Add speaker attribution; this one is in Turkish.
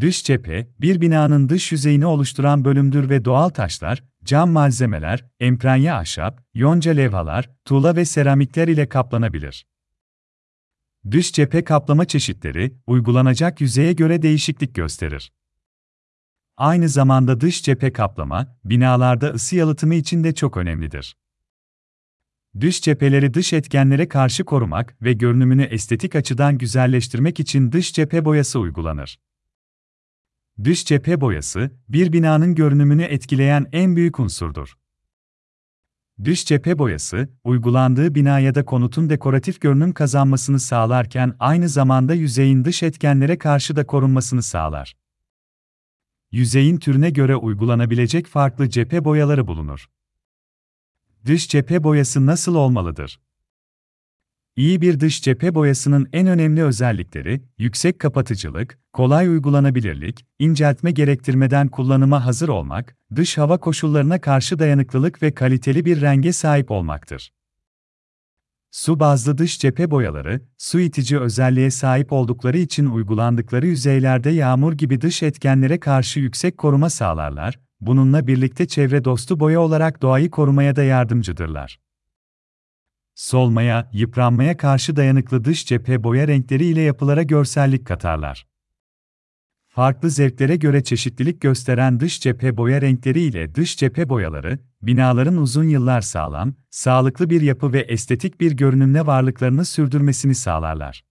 Speaker 1: Dış cephe, bir binanın dış yüzeyini oluşturan bölümdür ve doğal taşlar, cam malzemeler, emprenye ahşap, yonca levhalar, tuğla ve seramikler ile kaplanabilir. Dış cephe kaplama çeşitleri, uygulanacak yüzeye göre değişiklik gösterir. Aynı zamanda dış cephe kaplama, binalarda ısı yalıtımı için de çok önemlidir. Dış cepheleri dış etkenlere karşı korumak ve görünümünü estetik açıdan güzelleştirmek için dış cephe boyası uygulanır. Dış cephe boyası, bir binanın görünümünü etkileyen en büyük unsurdur. Dış cephe boyası, uygulandığı bina ya da konutun dekoratif görünüm kazanmasını sağlarken aynı zamanda yüzeyin dış etkenlere karşı da korunmasını sağlar. Yüzeyin türüne göre uygulanabilecek farklı cephe boyaları bulunur. Dış cephe boyası nasıl olmalıdır? İyi bir dış cephe boyasının en önemli özellikleri, yüksek kapatıcılık, kolay uygulanabilirlik, inceltme gerektirmeden kullanıma hazır olmak, dış hava koşullarına karşı dayanıklılık ve kaliteli bir renge sahip olmaktır. Su bazlı dış cephe boyaları, su itici özelliğe sahip oldukları için uygulandıkları yüzeylerde yağmur gibi dış etkenlere karşı yüksek koruma sağlarlar, bununla birlikte çevre dostu boya olarak doğayı korumaya da yardımcıdırlar. Solmaya, yıpranmaya karşı dayanıklı dış cephe boya renkleri ile yapılara görsellik katarlar. Farklı zevklere göre çeşitlilik gösteren dış cephe boya renkleri ile dış cephe boyaları, binaların uzun yıllar sağlam, sağlıklı bir yapı ve estetik bir görünümle varlıklarını sürdürmesini sağlarlar.